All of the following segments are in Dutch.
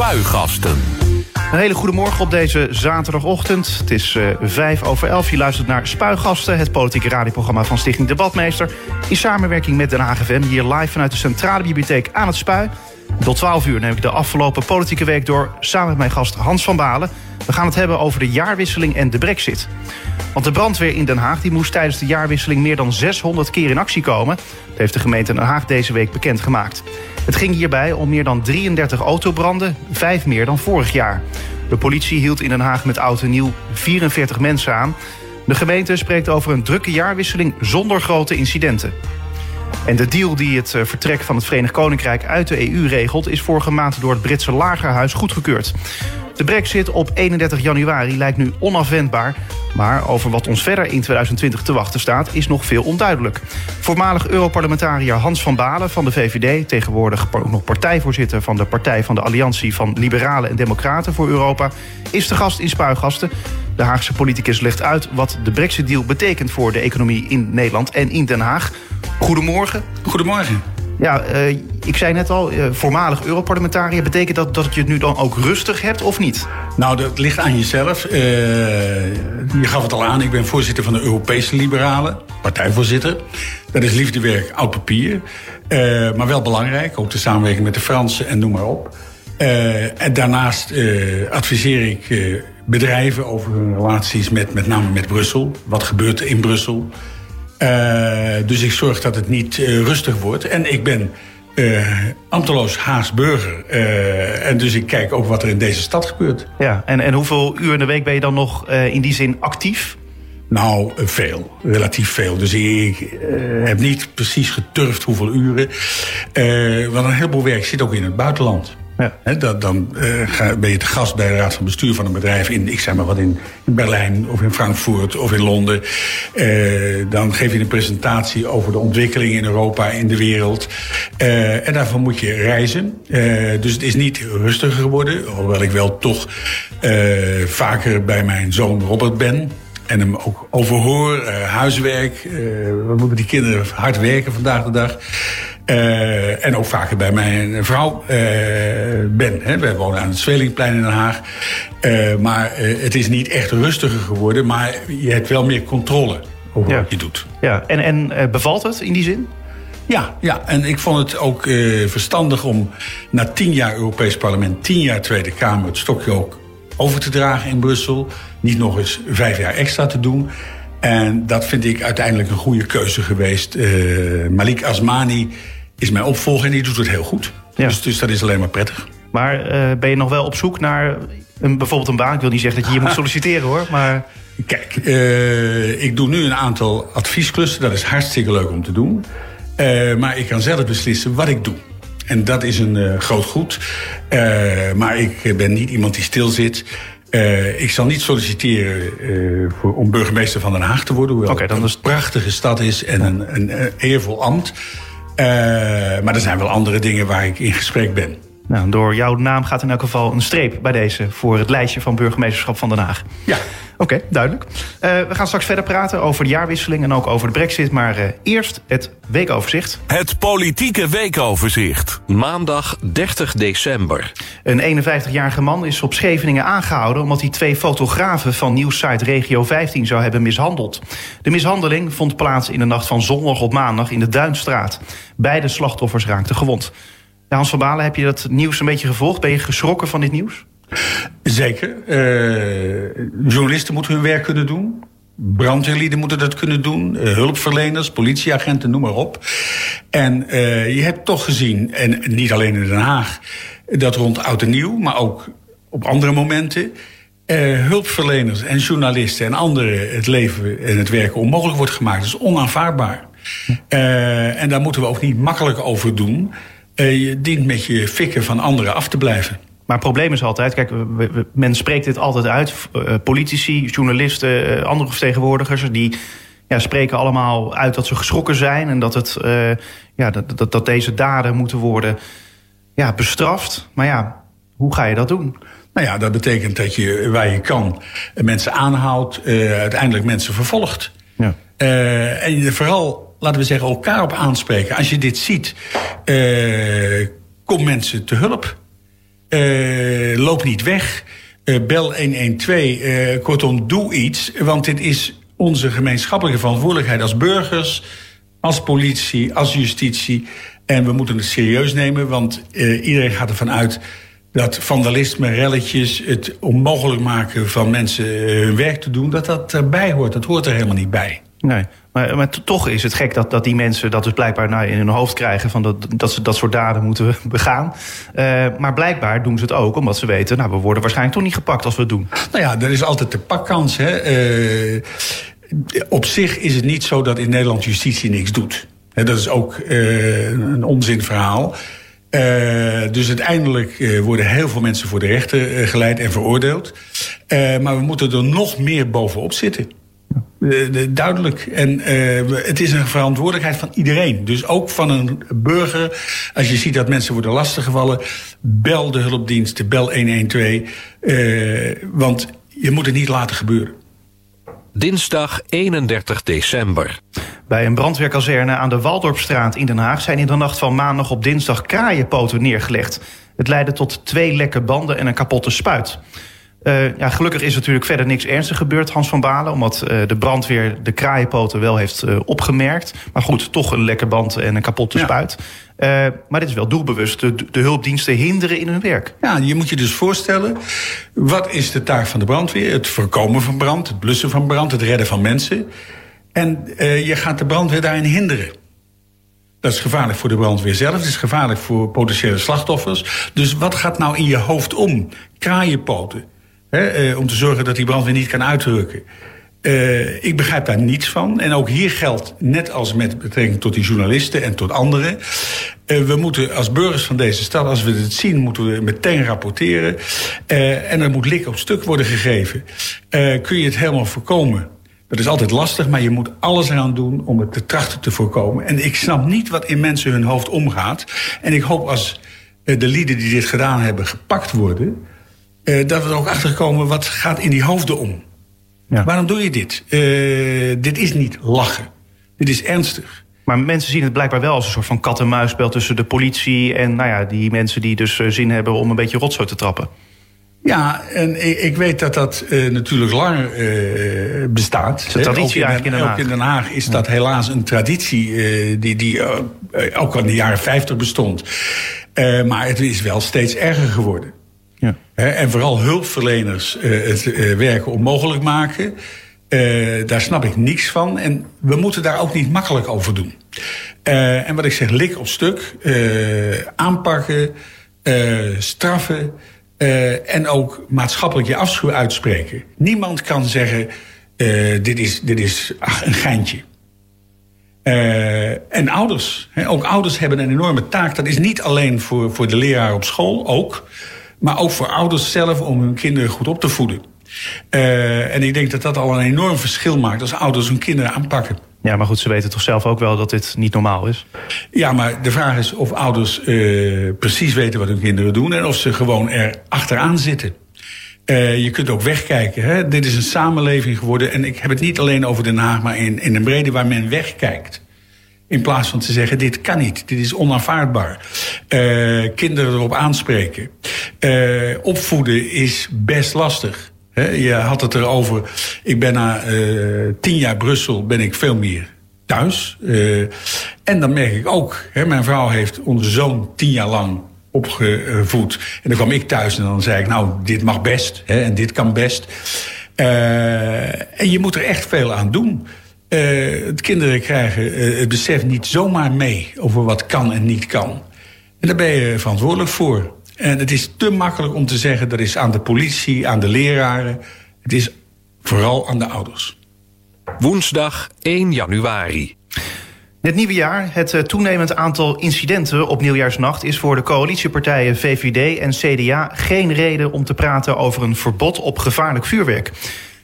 Spuigasten. Een hele goede morgen op deze zaterdagochtend. Het is uh, vijf over elf. Je luistert naar Spuigasten, het politieke radioprogramma van Stichting Debatmeester. In samenwerking met Den Haag hier live vanuit de Centrale Bibliotheek aan het Spui. Tot 12 uur neem ik de afgelopen politieke week door samen met mijn gast Hans van Balen. We gaan het hebben over de jaarwisseling en de brexit. Want de brandweer in Den Haag die moest tijdens de jaarwisseling meer dan 600 keer in actie komen. Dat heeft de gemeente Den Haag deze week bekendgemaakt. Het ging hierbij om meer dan 33 autobranden, vijf meer dan vorig jaar. De politie hield in Den Haag met oud en nieuw 44 mensen aan. De gemeente spreekt over een drukke jaarwisseling zonder grote incidenten. En de deal die het eh, vertrek van het Verenigd Koninkrijk uit de EU regelt... is vorige maand door het Britse lagerhuis goedgekeurd. De brexit op 31 januari lijkt nu onafwendbaar... maar over wat ons verder in 2020 te wachten staat is nog veel onduidelijk. Voormalig Europarlementariër Hans van Balen van de VVD... tegenwoordig ook nog partijvoorzitter van de Partij van de Alliantie... van Liberalen en Democraten voor Europa... is de gast in Spuigasten. De Haagse politicus legt uit wat de brexit-deal betekent... voor de economie in Nederland en in Den Haag. Goedemorgen. Goedemorgen. Ja, uh, ik zei net al, uh, voormalig Europarlementariër. Betekent dat dat je het nu dan ook rustig hebt of niet? Nou, dat ligt aan jezelf. Uh, je gaf het al aan, ik ben voorzitter van de Europese Liberalen. Partijvoorzitter. Dat is liefdewerk, oud papier. maar wel belangrijk, ook de samenwerking met de Fransen en noem maar op. en daarnaast adviseer ik bedrijven over hun relaties met met name met Brussel. Wat gebeurt er in Brussel? Uh, dus ik zorg dat het niet uh, rustig wordt. En ik ben uh, ambteloos Haasburger. en dus ik kijk ook wat er in deze stad gebeurt. Ja, en, en hoeveel uur in de week ben je dan nog in die zin actief? Nou, veel. Relatief veel. Dus ik heb niet precies geturfd hoeveel uren. want een heleboel werk zit ook in het buitenland. Ja. dan uh, ben je te gast bij de raad van bestuur van een bedrijf in, ik zeg maar wat, in, Berlijn of in Frankfurt of in Londen. Uh, dan geef je een presentatie over de ontwikkeling in Europa, in de wereld. Uh, en daarvan moet je reizen. dus het is niet rustiger geworden, hoewel ik wel toch vaker bij mijn zoon Robert ben. En hem ook overhoor, huiswerk. wat moeten die kinderen hard werken vandaag de dag. Uh, en ook vaker bij mijn vrouw uh, ben. Hè. Wij wonen aan het Zwelingplein in Den Haag. Uh, maar het is niet echt rustiger geworden. Maar je hebt wel meer controle over wat je doet. Ja, en, en bevalt het in die zin? Ja, ja, en ik vond het ook verstandig om na tien jaar Europees Parlement... tien jaar Tweede Kamer het stokje ook over te dragen in Brussel. Niet nog eens vijf jaar extra te doen... En dat vind ik uiteindelijk een goede keuze geweest. Malik Asmani is mijn opvolger en die doet het heel goed. Ja. Dus, dus, dat is alleen maar prettig. Maar uh, ben je nog wel op zoek naar een, bijvoorbeeld een baan? Ik wil niet zeggen dat je hier moet solliciteren hoor, maar... Kijk, uh, ik doe nu een aantal adviesklussen. Dat is hartstikke leuk om te doen. Uh, maar ik kan zelf beslissen wat ik doe. En dat is een groot goed. maar ik ben niet iemand die stil zit. Uh, ik zal niet solliciteren uh, voor, om burgemeester van Den Haag te worden. Hoewel okay, dan is... een prachtige stad is en een, een, een eervol ambt. Uh, maar er zijn wel andere dingen waar ik in gesprek ben. Nou, door jouw naam gaat in elk geval een streep bij deze... voor het lijstje van burgemeesterschap van Den Haag. Ja. Oké, duidelijk. Uh, we gaan straks verder praten over de jaarwisseling en ook over de brexit. Maar uh, eerst het weekoverzicht. Het politieke weekoverzicht. Maandag 30 december. Een 51-jarige man is op Scheveningen aangehouden... omdat hij twee fotografen van nieuwssite Regio 15 zou hebben mishandeld. De mishandeling vond plaats in de nacht van zondag op maandag in de Duinstraat. Beide slachtoffers raakten gewond. Hans van Balen, heb je dat nieuws een beetje gevolgd? Ben je geschrokken van dit nieuws? Zeker. Uh, journalisten moeten hun werk kunnen doen. Brandweerlieden moeten dat kunnen doen. Uh, hulpverleners, politieagenten, noem maar op. En uh, je hebt toch gezien, en niet alleen in Den Haag... dat rond Oud en Nieuw, maar ook op andere momenten... hulpverleners en journalisten en anderen het leven en het werken onmogelijk wordt gemaakt. Dat is onaanvaardbaar. en daar moeten we ook niet makkelijk over doen. Je dient met je fikken van anderen af te blijven. Maar het probleem is altijd, kijk, men spreekt dit altijd uit. Uh, politici, journalisten, uh, andere vertegenwoordigers... die ja, spreken allemaal uit dat ze geschrokken zijn... en dat, het, uh, ja, dat, dat, dat, deze daden moeten worden ja, bestraft. Maar ja, hoe ga je dat doen? Nou ja, dat betekent dat je waar je kan mensen aanhoudt... uiteindelijk mensen vervolgt. Ja. en vooral, laten we zeggen, elkaar op aanspreken. Als je dit ziet, kom mensen te hulp... Uh, loop niet weg. bel 112. kortom, doe iets. Want dit is onze gemeenschappelijke verantwoordelijkheid als burgers, als politie, als justitie. En we moeten het serieus nemen, want iedereen gaat ervan uit dat vandalisme, relletjes, het onmogelijk maken van mensen hun werk te doen, dat dat erbij hoort. Dat hoort er helemaal niet bij. Nee, maar, maar toch is het gek dat, dat die mensen dat dus blijkbaar nou, in hun hoofd krijgen... Van dat, dat ze dat soort daden moeten begaan. Uh, maar blijkbaar doen ze het ook omdat ze weten... nou, we worden waarschijnlijk toch niet gepakt als we het doen. Nou ja, er is altijd de pakkans. Hè. Uh, op zich is het niet zo dat in Nederland justitie niks doet. dat is ook uh, een onzinverhaal. Uh, dus uiteindelijk worden heel veel mensen voor de rechter geleid en veroordeeld. maar we moeten er nog meer bovenop zitten. Duidelijk. En het is een verantwoordelijkheid van iedereen. Dus ook van een burger. Als je ziet dat mensen worden lastiggevallen, bel de hulpdiensten, bel 112. want je moet het niet laten gebeuren. Dinsdag 31 december. Bij een brandweerkazerne aan de Waldorpstraat in Den Haag zijn in de nacht van maandag op dinsdag kraaienpoten neergelegd. Het leidde tot twee lekke banden en een kapotte spuit. Uh, ja, gelukkig is natuurlijk verder niks ernstigs gebeurd, Hans van Balen. Omdat uh, de brandweer de kraaienpoten wel heeft uh, opgemerkt. Maar goed, toch een lekke band en een kapotte ja. spuit. maar dit is wel doelbewust. De, de, hulpdiensten hinderen in hun werk. Ja, je moet je dus voorstellen. Wat is de taak van de brandweer? Het voorkomen van brand, het blussen van brand, het redden van mensen. En je gaat de brandweer daarin hinderen. Dat is gevaarlijk voor de brandweer zelf. Het is gevaarlijk voor potentiële slachtoffers. Dus wat gaat nou in je hoofd om? Kraaienpoten Uh, om te zorgen dat die brandweer niet kan uitdrukken. Uh, ik begrijp daar niets van. En ook hier geldt, net als met betrekking tot die journalisten en tot anderen... Uh, we moeten als burgers van deze stad, als we het zien... moeten we meteen rapporteren. En er moet lik op stuk worden gegeven. kun je het helemaal voorkomen? Dat is altijd lastig, maar je moet alles eraan doen... om het te trachten te voorkomen. En ik snap niet wat in mensen hun hoofd omgaat. En ik hoop als de lieden die dit gedaan hebben gepakt worden uh, dat we er ook achter komen wat gaat in die hoofden om. Ja. Waarom doe je dit? Uh, dit is niet lachen. Dit is ernstig. Maar mensen zien het blijkbaar wel als een soort van kat-en-muisspel tussen de politie en nou ja, die mensen die dus eh, zin hebben om een beetje rotzooi te trappen. Ja, en ik, ik weet dat dat uh, natuurlijk lang uh, bestaat. is een traditie eigenlijk in Den Haag. Ook in Den Haag is dat helaas een traditie uh, die, die ook al in de jaren 50 bestond. maar het is wel steeds erger geworden. En vooral hulpverleners uh, het uh, werken onmogelijk maken. Uh, daar snap ik niks van. En we moeten daar ook niet makkelijk over doen. en wat ik zeg, lik op stuk. aanpakken, straffen. en ook maatschappelijk je afschuw uitspreken. Niemand kan zeggen, dit is, dit is een geintje. en ouders. ook ouders hebben een enorme taak. Dat is niet alleen voor, voor de leraar op school, ook maar ook voor ouders zelf om hun kinderen goed op te voeden. Uh, en ik denk dat dat al een enorm verschil maakt als ouders hun kinderen aanpakken. Ja, maar goed, ze weten toch zelf ook wel dat dit niet normaal is? Ja, maar de vraag is of ouders uh, precies weten wat hun kinderen doen... en of ze gewoon er achteraan zitten. Uh, je kunt ook wegkijken. Hè? Dit is een samenleving geworden. En ik heb het niet alleen over Den Haag, maar in, in een brede waar men wegkijkt. In plaats van te zeggen, dit kan niet, dit is onaanvaardbaar. Uh, kinderen erop aanspreken. Uh, opvoeden is best lastig. Je had het erover, ik ben na uh, tien jaar Brussel ben ik veel meer thuis. en dan merk ik ook, mijn vrouw heeft onze zoon tien jaar lang opgevoed. En dan kwam ik thuis en dan zei ik, nou, dit mag best en dit kan best. en je moet er echt veel aan doen. Uh, het kinderen krijgen uh, het besef niet zomaar mee over wat kan en niet kan. En daar ben je verantwoordelijk voor. En het is te makkelijk om te zeggen dat is aan de politie, aan de leraren. Het is vooral aan de ouders. Woensdag 1 januari. Het nieuwe jaar, het eh, toenemend aantal incidenten op nieuwjaarsnacht... is voor de coalitiepartijen VVD en CDA geen reden om te praten over een verbod op gevaarlijk vuurwerk.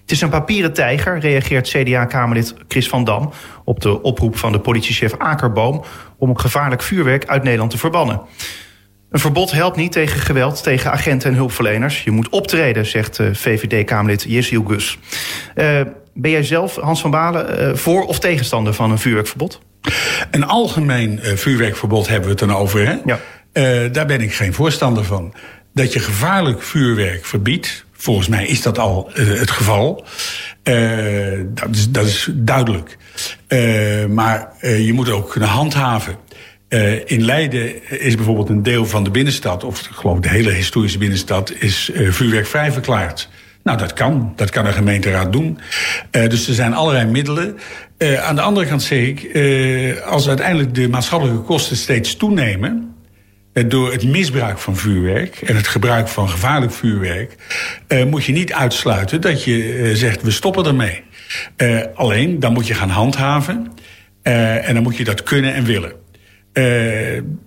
Het is een papieren tijger, reageert CDA-Kamerlid Chris van Dam... op de oproep van de politiechef Akerboom... om gevaarlijk vuurwerk uit Nederland te verbannen. Een verbod helpt niet tegen geweld tegen agenten en hulpverleners. Je moet optreden, zegt eh, VVD-Kamerlid Jesiel Gus. Uh, ben jij zelf, Hans van Balen, uh, voor of tegenstander van een vuurwerkverbod? Een algemeen vuurwerkverbod hebben we het dan over, hè? Ja. daar ben ik geen voorstander van. dat je gevaarlijk vuurwerk verbiedt. Volgens mij is dat al het geval. dat, is, dat is duidelijk. maar je moet ook kunnen handhaven. Uh, in Leiden is bijvoorbeeld een deel van de binnenstad, of ik geloof de hele historische binnenstad, is uh, vuurwerkvrij verklaard. Nou, dat kan. Dat kan een gemeenteraad doen. Uh, dus er zijn allerlei middelen. aan de andere kant zeg ik, als uiteindelijk de maatschappelijke kosten steeds toenemen, door het misbruik van vuurwerk en het gebruik van gevaarlijk vuurwerk, moet je niet uitsluiten dat je zegt, we stoppen ermee. alleen, dan moet je gaan handhaven. en dan moet je dat kunnen en willen.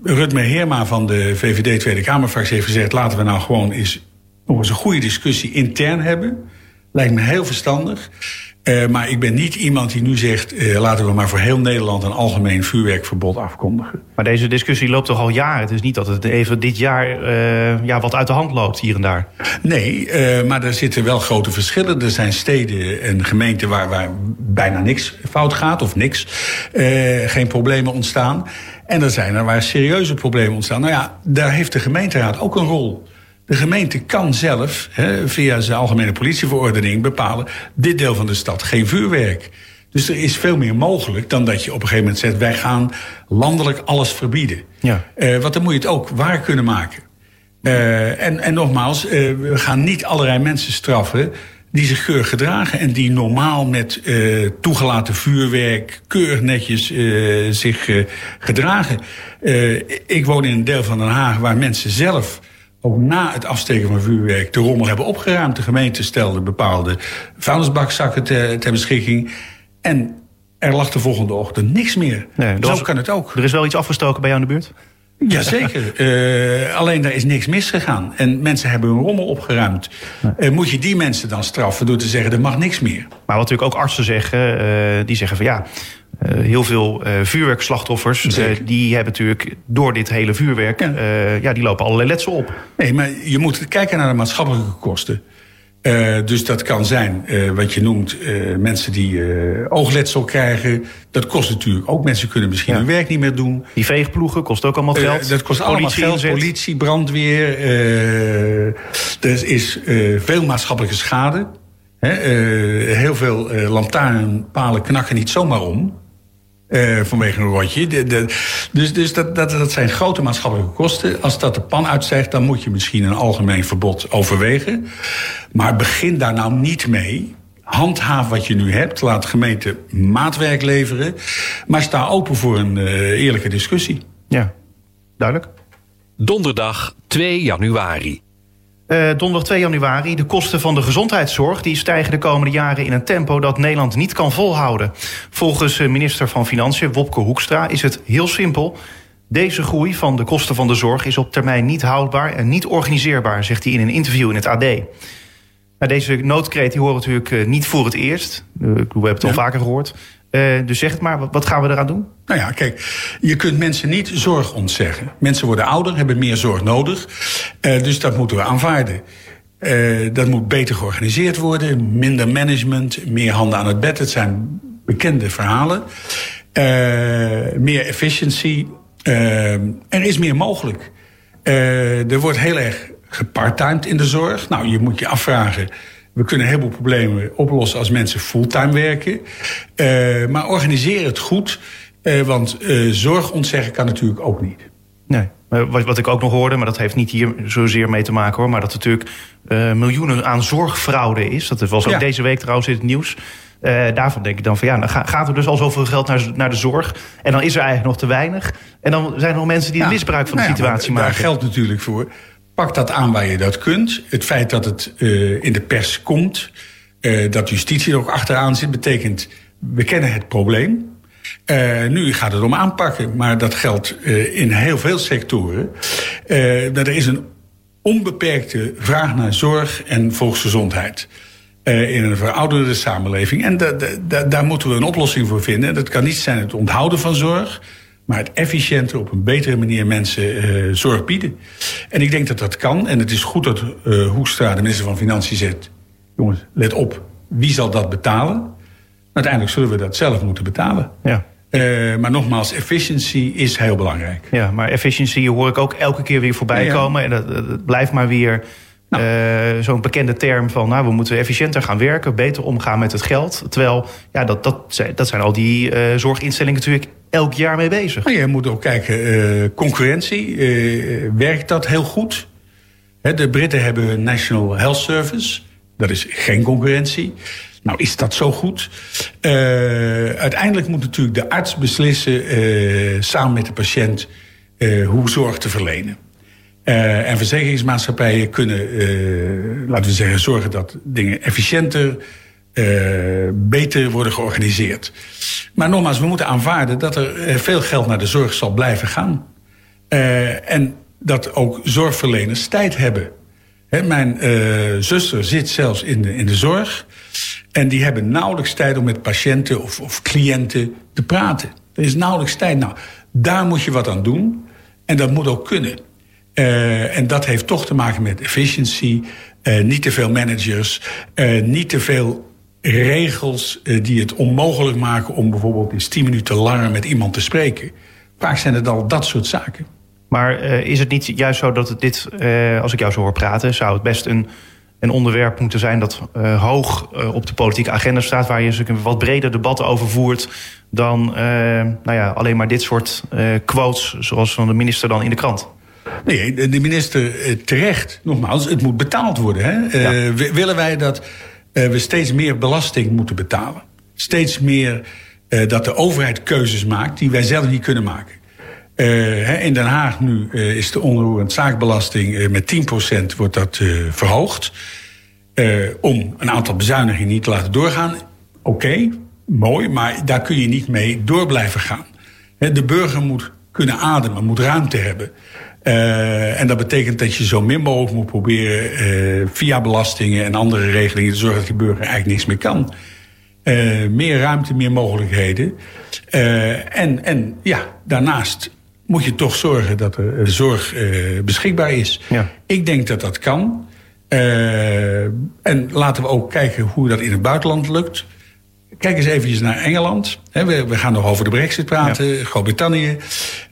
Rutme Heerma van de VVD Tweede Kamerfractie heeft gezegd... laten we nou gewoon eens, nog eens een goede discussie intern hebben. Lijkt me heel verstandig. Uh, maar ik ben niet iemand die nu zegt... Uh, laten we maar voor heel Nederland een algemeen vuurwerkverbod afkondigen. Maar deze discussie loopt toch al jaren? Het is niet dat het even dit jaar uh, ja, wat uit de hand loopt hier en daar. Nee, maar er zitten wel grote verschillen. Er zijn steden en gemeenten waar, waar bijna niks fout gaat of niks. geen problemen ontstaan. En er zijn er waar serieuze problemen ontstaan. Nou ja, daar heeft de gemeenteraad ook een rol. De gemeente kan zelf, via zijn algemene politieverordening, bepalen: dit deel van de stad geen vuurwerk. Dus er is veel meer mogelijk dan dat je op een gegeven moment zegt: wij gaan landelijk alles verbieden. Ja. Uh, want dan moet je het ook waar kunnen maken. Uh, en, en nogmaals, uh, we gaan niet allerlei mensen straffen die zich keurig gedragen en die normaal met uh, toegelaten vuurwerk keurig netjes uh, zich uh, gedragen. ik woon in een deel van Den Haag waar mensen zelf ook na het afsteken van vuurwerk de rommel hebben opgeruimd. De gemeente stelde bepaalde vuilnisbakzakken ter, ter beschikking. En er lag de volgende ochtend niks meer. Nee, Zo kan het ook. Er is wel iets afgestoken bij jou in de buurt? Jazeker. uh, alleen daar is niks misgegaan. En mensen hebben hun rommel opgeruimd. Uh, moet je die mensen dan straffen door te zeggen... er mag niks meer? Maar wat natuurlijk ook artsen zeggen... Uh, die zeggen van ja... heel veel vuurwerkslachtoffers... die hebben natuurlijk door dit hele vuurwerk... Ja. ja, die lopen allerlei letsel op. Nee, maar je moet kijken naar de maatschappelijke kosten. Uh, dus dat kan zijn uh, wat je noemt uh, mensen die oogletsel krijgen. Dat kost natuurlijk ook. Mensen kunnen misschien ja. hun werk niet meer doen. Die veegploegen kost ook allemaal geld. dat kost allemaal geld. Politie, brandweer. er is veel maatschappelijke schade. heel veel lantaarnpalen knakken niet zomaar om. Uh, vanwege een rotje. De, de, dus dus dat, dat, dat zijn grote maatschappelijke kosten. Als dat de pan uitzegt, dan moet je misschien een algemeen verbod overwegen. Maar begin daar nou niet mee. Handhaaf wat je nu hebt. Laat de gemeente maatwerk leveren. Maar sta open voor een uh, eerlijke discussie. Ja, duidelijk. Donderdag 2 januari. Uh, donderdag 2 januari. De kosten van de gezondheidszorg die stijgen de komende jaren in een tempo dat Nederland niet kan volhouden. Volgens eh, minister van Financiën Wopke Hoekstra is het heel simpel. Deze groei van de kosten van de zorg is op termijn niet houdbaar en niet organiseerbaar, zegt hij in een interview in het AD. Nou, deze noodkreet die horen natuurlijk eh, niet voor het eerst. we hebben het al vaker gehoord. Uh, dus zeg het maar, wat gaan we eraan doen? Nou ja, kijk, je kunt mensen niet zorg ontzeggen. Mensen worden ouder, hebben meer zorg nodig. Uh, dus dat moeten we aanvaarden. Uh, dat moet beter georganiseerd worden. Minder management, meer handen aan het bed. Het zijn bekende verhalen. meer efficiëntie. er is meer mogelijk. er wordt heel erg gepartimed in de zorg. Nou, je moet je afvragen we kunnen een heleboel problemen oplossen als mensen fulltime werken. Maar organiseer het goed. Want zorg ontzeggen kan natuurlijk ook niet. Nee. Wat, wat ik ook nog hoorde, maar dat heeft niet hier zozeer mee te maken hoor. Maar dat er natuurlijk miljoenen aan zorgfraude is. Dat was ook ja. deze week trouwens in het nieuws. daarvan denk ik dan van ja, dan gaat er dus al zoveel geld naar, naar de zorg. En dan is er eigenlijk nog te weinig. En dan zijn er nog mensen die ja. misbruik van de nou situatie maken. Daar geldt natuurlijk voor Pak dat aan waar je dat kunt. Het feit dat het uh, in de pers komt, dat justitie er ook achteraan zit, betekent we kennen het probleem. Uh, nu gaat het om aanpakken, maar dat geldt in heel veel sectoren. dat er is een onbeperkte vraag naar zorg en volksgezondheid. in een verouderde samenleving. En da, da, daar moeten we een oplossing voor vinden. Dat kan niet zijn het onthouden van zorg maar het efficiënter op een betere manier mensen zorg bieden. En ik denk dat dat kan. En het is goed dat Hoekstra, de minister van Financiën, zegt... jongens, let op, wie zal dat betalen? Uiteindelijk zullen we dat zelf moeten betalen. Ja. maar nogmaals, efficiency is heel belangrijk. Ja, maar efficiency hoor ik ook elke keer weer voorbij komen. En dat, blijft maar weer nou. zo'n bekende term van... nou, we moeten efficiënter gaan werken, beter omgaan met het geld. Terwijl, ja, dat, dat, zijn, dat zijn al die zorginstellingen natuurlijk elk jaar mee bezig. Maar je moet ook kijken, concurrentie, werkt dat heel goed? de Britten hebben een National Health Service. Dat is geen concurrentie. Nou, is dat zo goed? Uh, uiteindelijk moet natuurlijk de arts beslissen, uh, samen met de patiënt, uh, hoe zorg te verlenen. en verzekeringsmaatschappijen kunnen, laten we zeggen, zorgen dat dingen efficiënter, beter worden georganiseerd. Maar nogmaals, we moeten aanvaarden dat er veel geld naar de zorg zal blijven gaan. en dat ook zorgverleners tijd hebben. Mijn uh, zuster zit zelfs in de, in de zorg. En die hebben nauwelijks tijd om met patiënten of, of cliënten te praten. Er is nauwelijks tijd. Nou, daar moet je wat aan doen. En dat moet ook kunnen. Uh, en dat heeft toch te maken met efficiëntie. Uh, niet te veel managers. niet te veel regels die het onmogelijk maken om bijvoorbeeld in 10 minuten langer met iemand te spreken. Vaak zijn het al dat soort zaken. Maar uh, is het niet juist zo dat het dit, uh, als ik jou zo hoor praten, zou het best een, een onderwerp moeten zijn dat uh, hoog op de politieke agenda staat, waar je een wat breder debat over voert dan nou ja, alleen maar dit soort quotes, zoals van de minister dan in de krant? Nee, de minister terecht, nogmaals, het moet betaald worden. Hè? Ja. willen wij dat we steeds meer belasting moeten betalen? Steeds meer dat de overheid keuzes maakt die wij zelf niet kunnen maken. Uh, in Den Haag nu uh, is de onroerend zaakbelasting uh, met 10% wordt dat verhoogd. om een aantal bezuinigingen niet te laten doorgaan. Oké, mooi, maar daar kun je niet mee door blijven gaan. de burger moet kunnen ademen, moet ruimte hebben. en dat betekent dat je zo min mogelijk moet proberen via belastingen en andere regelingen te zorgen dat die burger eigenlijk niks meer kan. meer ruimte, meer mogelijkheden. en, en ja, daarnaast moet je toch zorgen dat er zorg uh, beschikbaar is. Ja. Ik denk dat dat kan. Uh, en laten we ook kijken hoe dat in het buitenland lukt. Kijk eens eventjes naar Engeland. we, we, gaan nog over de brexit praten, ja. Groot-Brittannië.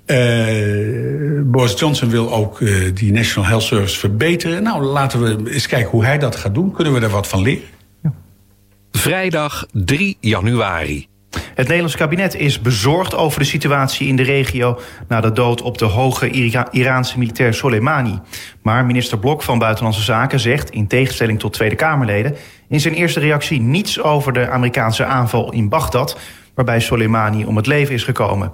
Uh, Boris Johnson wil ook die National Health Service verbeteren. Nou, laten we eens kijken hoe hij dat gaat doen. Kunnen we er wat van leren? Ja. Vrijdag 3 januari. Het Nederlands kabinet is bezorgd over de situatie in de regio na de dood op de hoge Iraanse militair Soleimani. Maar minister Blok van Buitenlandse Zaken zegt, in tegenstelling tot Tweede Kamerleden, in zijn eerste reactie niets over de Amerikaanse aanval in Bagdad, waarbij Soleimani om het leven is gekomen.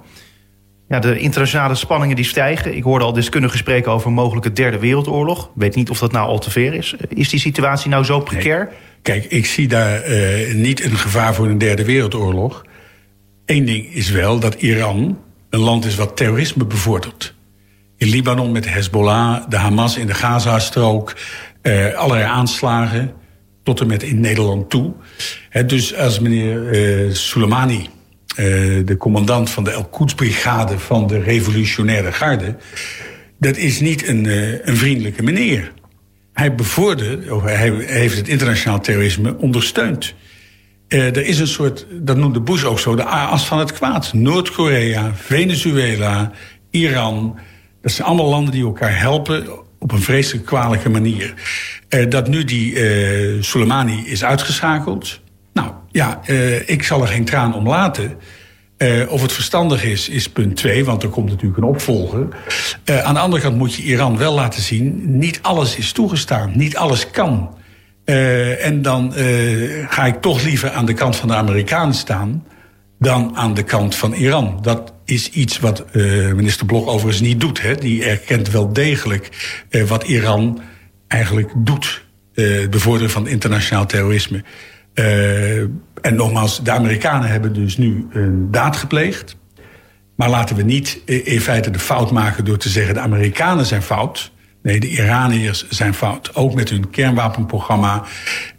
Ja, de internationale spanningen die stijgen. Ik hoorde al deskundigen spreken over een mogelijke derde wereldoorlog. Weet niet of dat nou al te ver is. Is die situatie nou zo precair? Kijk, ik zie daar uh, niet een gevaar voor een derde wereldoorlog. Eén ding is wel dat Iran een land is wat terrorisme bevordert. In Libanon met Hezbollah, de Hamas in de Gazastrook, uh, allerlei aanslagen, tot en met in Nederland toe. Dus als meneer uh, Soleimani, de commandant van de El-Quds-brigade van de revolutionaire garde, dat is niet een, een vriendelijke meneer. Hij bevordert, of hij heeft het internationaal terrorisme ondersteund. Uh, er is een soort, dat noemde Bush ook zo, de as van het kwaad. Noord-Korea, Venezuela, Iran. Dat zijn allemaal landen die elkaar helpen op een vreselijk kwalijke manier. Uh, dat nu die uh, Soleimani is uitgeschakeld. Nou ja, ik zal er geen traan om laten. Of het verstandig is, is punt twee, want er komt natuurlijk een opvolger. aan de andere kant moet je Iran wel laten zien... niet alles is toegestaan, niet alles kan... Uh, en dan ga ik toch liever aan de kant van de Amerikanen staan dan aan de kant van Iran. Dat is iets wat minister Blok overigens niet doet. Hè. Die erkent wel degelijk wat Iran eigenlijk doet. het bevorderen van internationaal terrorisme. En nogmaals, de Amerikanen hebben dus nu een daad gepleegd. Maar laten we niet in feite de fout maken door te zeggen... de Amerikanen zijn fout... Nee, de Iraniërs zijn fout. Ook met hun kernwapenprogramma.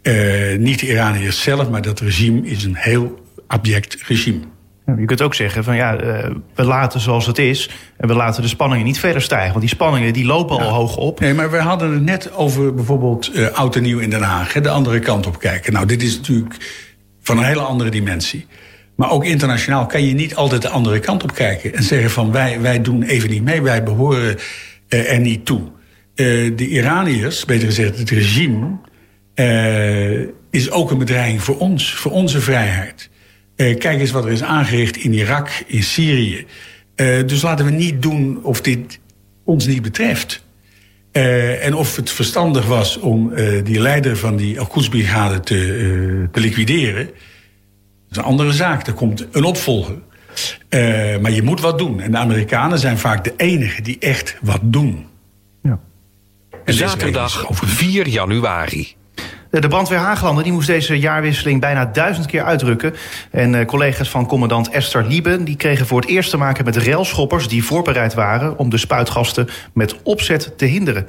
Uh, niet de Iraniërs zelf, maar dat regime is een heel abject regime. Je kunt ook zeggen van ja, uh, we laten zoals het is en we laten de spanningen niet verder stijgen. Want die spanningen die lopen al hoog op. Nee, maar we hadden het net over bijvoorbeeld uh, oud en nieuw in Den Haag. de andere kant op kijken. Nou, dit is natuurlijk van een hele andere dimensie. Maar ook internationaal kan je niet altijd de andere kant op kijken. En zeggen van wij, wij doen even niet mee, wij behoren uh, er niet toe. Uh, de Iraniërs, beter gezegd het regime, is ook een bedreiging voor ons, voor onze vrijheid. Kijk eens wat er is aangericht in Irak, in Syrië. dus laten we niet doen of dit ons niet betreft. en of het verstandig was om die leider van die Al-Quds-brigade te, te liquideren is een andere zaak. Er komt een opvolger. Uh, maar je moet wat doen. En de Amerikanen zijn vaak de enigen die echt wat doen. Ja. Zaterdag 4 januari. De brandweer Haaglanden die moest deze jaarwisseling bijna duizend keer uitdrukken. En uh, collega's van commandant Esther Lieben... die kregen voor het eerst te maken met railschoppers... die voorbereid waren om de spuitgasten met opzet te hinderen.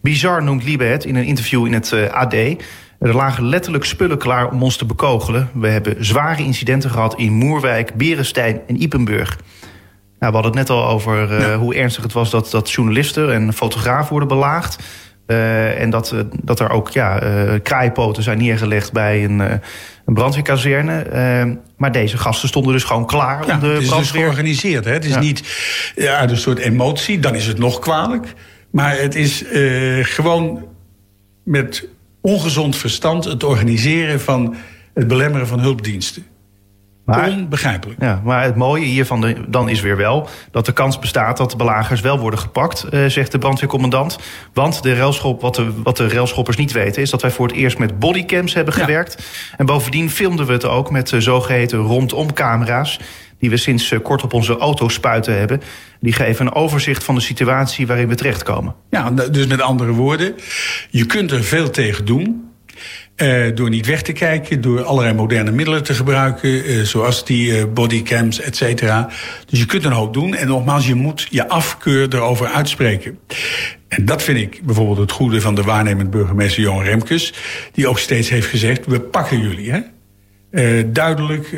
Bizar noemt Lieben het in een interview in het uh, AD... Er lagen letterlijk spullen klaar om ons te bekogelen. We hebben zware incidenten gehad in Moerwijk, Berenstein en Ipenburg. Nou, we hadden het net al over uh, hoe ernstig het was dat, dat journalisten en fotografen worden belaagd. Uh, en dat, uh, dat er ook ja, kraaipoten zijn neergelegd bij een, een brandweerkazerne. maar deze gasten stonden dus gewoon klaar ja, om de het is brandweer... dus georganiseerd. Hè? Het is ja. niet uit een soort emotie, dan is het nog kwalijk. Maar het is gewoon met ongezond verstand het organiseren van het belemmeren van hulpdiensten. Maar, Onbegrijpelijk. Ja, maar het mooie hiervan de, dan is weer wel dat de kans bestaat dat de belagers wel worden gepakt, uh, zegt de brandweercommandant. Want de railschop, wat, de, wat de railschoppers niet weten, is dat wij voor het eerst met bodycams hebben gewerkt. Ja. En bovendien filmden we het ook met uh, zogeheten rondom-camera's. Die we sinds uh, kort op onze auto spuiten hebben. Die geven een overzicht van de situatie waarin we terechtkomen. Ja, dus met andere woorden, je kunt er veel tegen doen. Uh, door niet weg te kijken, door allerlei moderne middelen te gebruiken, uh, zoals die uh, bodycams, et cetera. Dus je kunt een hoop doen. En nogmaals, je moet je afkeur erover uitspreken. En dat vind ik bijvoorbeeld het goede van de waarnemend burgemeester Johan Remkes, die ook steeds heeft gezegd: we pakken jullie. Hè? Duidelijk,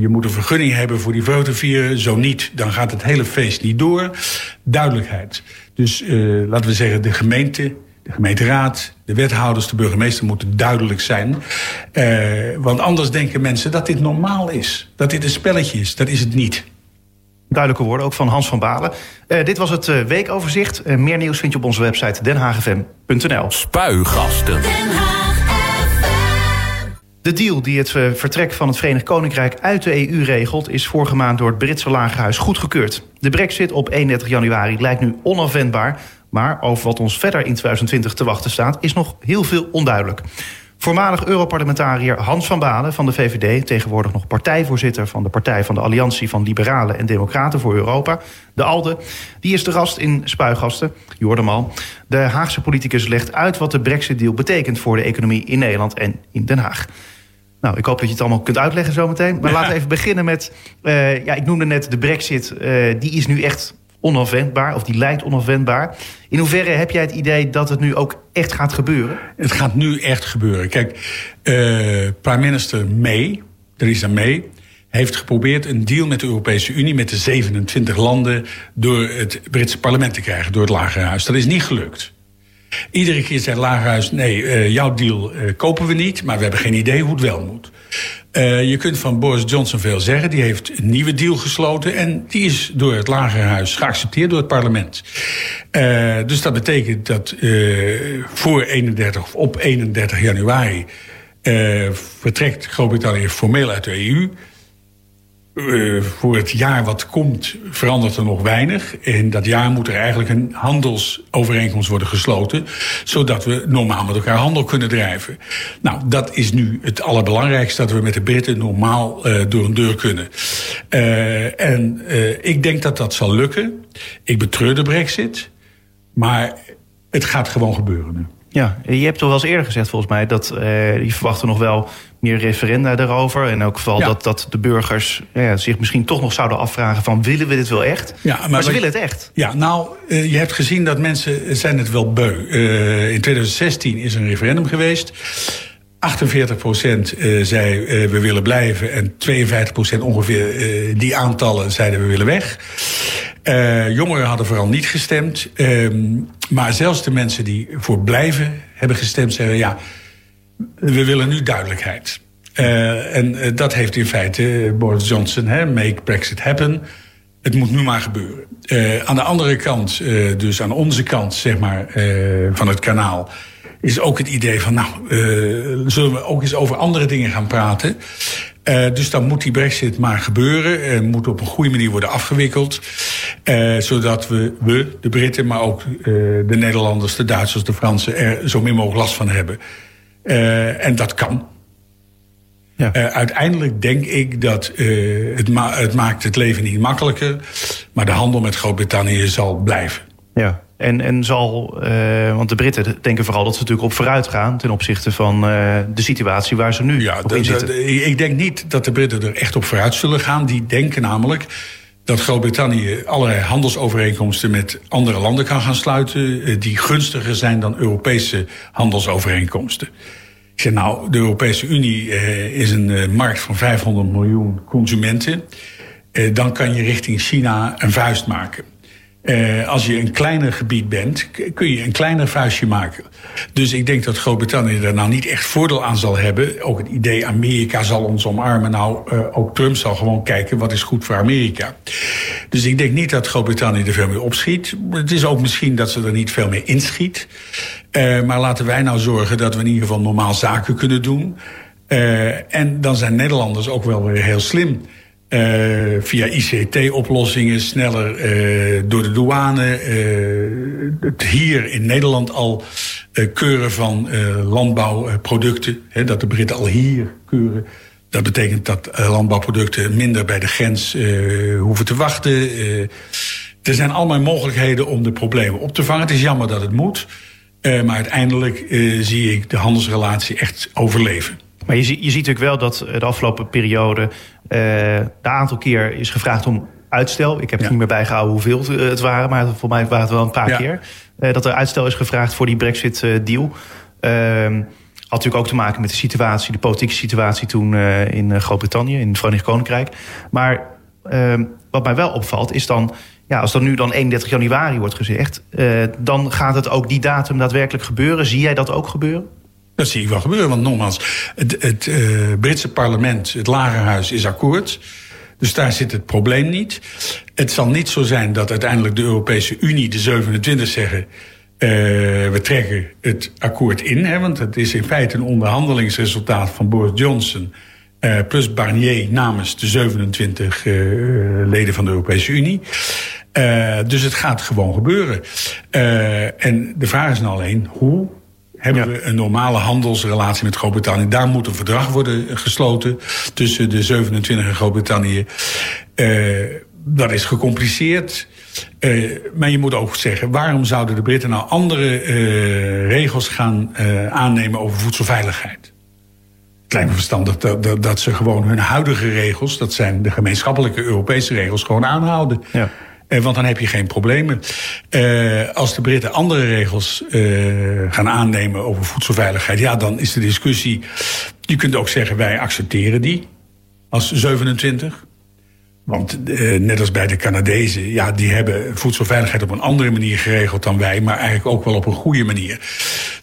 je moet een vergunning hebben voor die vreugdevieren. Zo niet, dan gaat het hele feest niet door. Duidelijkheid. Dus laten we zeggen, de gemeente, de gemeenteraad, de wethouders, de burgemeester moeten duidelijk zijn. want anders denken mensen dat dit normaal is. Dat dit een spelletje is. Dat is het niet. Duidelijke woorden, ook van Hans van Balen. dit was het weekoverzicht. meer nieuws vind je op onze website denhagefm.nl. Spuigasten. De deal die het vertrek van het Verenigd Koninkrijk uit de EU regelt... is vorige maand door het Britse Lagerhuis goedgekeurd. De brexit op 31 januari lijkt nu onafwendbaar... maar over wat ons verder in 2020 te wachten staat... is nog heel veel onduidelijk. Voormalig Europarlementariër Hans van Balen van de VVD... tegenwoordig nog partijvoorzitter van de Partij van de Alliantie... van Liberalen en Democraten voor Europa, de ALDE... die is de gast in Spuigasten, je hoorde hem al. De Haagse politicus legt uit wat de brexit-deal betekent... voor de economie in Nederland en in Den Haag. Nou, ik hoop dat je het allemaal kunt uitleggen zometeen. Maar ja. laten we even beginnen met... Uh, ja, ik noemde net de brexit. Uh, die is nu echt onafwendbaar, of die lijkt onafwendbaar. In hoeverre heb jij het idee dat het nu ook echt gaat gebeuren? Het gaat nu echt gebeuren. Kijk, uh, prime minister May, Theresa May... heeft geprobeerd een deal met de Europese Unie... met de 27 landen door het Britse parlement te krijgen... door het Lagerhuis. Dat is niet gelukt. Iedere keer zei Lagerhuis, nee, uh, jouw deal uh, kopen we niet... maar we hebben geen idee hoe het wel moet. Uh, je kunt van Boris Johnson veel zeggen. Die heeft een nieuwe deal gesloten... en die is door het Lagerhuis geaccepteerd door het parlement. dus dat betekent dat voor 31 of op 31 januari... vertrekt Groot-Brittannië formeel uit de EU... Uh, voor het jaar wat komt verandert er nog weinig. In dat jaar moet er eigenlijk een handelsovereenkomst worden gesloten... zodat we normaal met elkaar handel kunnen drijven. Nou, dat is nu het allerbelangrijkste... dat we met de Britten normaal uh, door een deur kunnen. Uh, en ik denk dat dat zal lukken. Ik betreur de brexit. Maar het gaat gewoon gebeuren nu. Ja, je hebt toch wel eens eerder gezegd volgens mij... dat je verwacht nog wel meer referenda daarover. En ook geval ja. dat, dat de burgers ja, zich misschien toch nog zouden afvragen... van willen we dit wel echt? Ja, maar, maar ze willen het echt. Ja, nou, uh, je hebt gezien dat mensen zijn het wel beu. Uh, in 2016 is er een referendum geweest... 48 procent uh, zei we willen blijven en 52 procent ongeveer die aantallen zeiden we willen weg. jongeren hadden vooral niet gestemd. Ehm, maar zelfs de mensen die voor blijven hebben gestemd zeggen ja, we willen nu duidelijkheid. en dat heeft in feite Boris Johnson, hè, make Brexit happen. Het moet nu maar gebeuren. aan de andere kant, dus aan onze kant zeg maar, van het kanaal is ook het idee van, nou, zullen we ook eens over andere dingen gaan praten. Dus dan moet die brexit maar gebeuren. en moet op een goede manier worden afgewikkeld. Zodat we, we, de Britten, maar ook de Nederlanders, de Duitsers, de Fransen... er zo min mogelijk last van hebben. En dat kan. Ja. uiteindelijk denk ik dat het, ma het maakt het leven niet makkelijker... maar de handel met Groot-Brittannië zal blijven. Ja. En, en zal, uh, want de Britten denken vooral dat ze natuurlijk op vooruit gaan ten opzichte van de situatie waar ze nu ja, in zitten. ik denk niet dat de Britten er echt op vooruit zullen gaan. Die denken namelijk dat Groot-Brittannië allerlei handelsovereenkomsten met andere landen kan gaan sluiten. Eh, die gunstiger zijn dan Europese handelsovereenkomsten. Ik zeg nou, de Europese Unie is een markt van 500 miljoen consumenten. dan kan je richting China een vuist maken. Uh, als je een kleiner gebied bent, kun je een kleiner vuistje maken. Dus ik denk dat Groot-Brittannië er nou niet echt voordeel aan zal hebben. Ook het idee Amerika zal ons omarmen. Nou, uh, ook Trump zal gewoon kijken wat is goed voor Amerika. Dus ik denk niet dat Groot-Brittannië er veel meer opschiet. Het is ook misschien dat ze er niet veel meer inschiet. Uh, maar laten wij nou zorgen dat we in ieder geval normaal zaken kunnen doen. en dan zijn Nederlanders ook wel weer heel slim. Uh, via ICT-oplossingen, sneller uh, door de douane. Uh, het hier in Nederland al keuren van landbouwproducten. Hè, dat de Britten al hier keuren. Dat betekent dat landbouwproducten minder bij de grens hoeven te wachten. er zijn allemaal mogelijkheden om de problemen op te vangen. Het is jammer dat het moet. maar uiteindelijk zie ik de handelsrelatie echt overleven. Maar je, je ziet natuurlijk wel dat de afgelopen periode uh, een aantal keer is gevraagd om uitstel. Ik heb het niet meer bijgehouden hoeveel het waren, maar voor mij waren het wel een paar keer. Uh, dat er uitstel is gevraagd voor die Brexit-deal. Uh, ehm, had natuurlijk ook te maken met de situatie, de politieke situatie toen in Groot-Brittannië, in het Verenigd Koninkrijk. Maar ehm, wat mij wel opvalt is dan, ja, als er nu dan 31 januari wordt gezegd, dan gaat het ook die datum daadwerkelijk gebeuren. Zie jij dat ook gebeuren? Dat zie ik wel gebeuren, want nogmaals, het, het uh, Britse parlement, het lagerhuis, is akkoord. Dus daar zit het probleem niet. Het zal niet zo zijn dat uiteindelijk de Europese Unie, de 27, zeggen... Uh, we trekken het akkoord in, hè, want het is in feite een onderhandelingsresultaat van Boris Johnson... Uh, plus Barnier namens de 27 uh, leden van de Europese Unie. Dus het gaat gewoon gebeuren. en de vraag is nou alleen hoe hebben we een normale handelsrelatie met Groot-Brittannië. Daar moet een verdrag worden gesloten tussen de 27 en Groot-Brittannië. Uh, dat is gecompliceerd. Uh, maar je moet ook zeggen, waarom zouden de Britten nou andere uh, regels gaan aannemen over voedselveiligheid? Het lijkt me verstandig dat, dat, dat, ze gewoon hun huidige regels, dat zijn de gemeenschappelijke Europese regels, gewoon aanhouden. Ja. Uh, want dan heb je geen problemen. Uh, als de Britten andere regels uh, gaan aannemen over voedselveiligheid, ja, dan is de discussie. Je kunt ook zeggen, wij accepteren die als 27. Want net als bij de Canadezen, ja, die hebben voedselveiligheid op een andere manier geregeld dan wij, maar eigenlijk ook wel op een goede manier.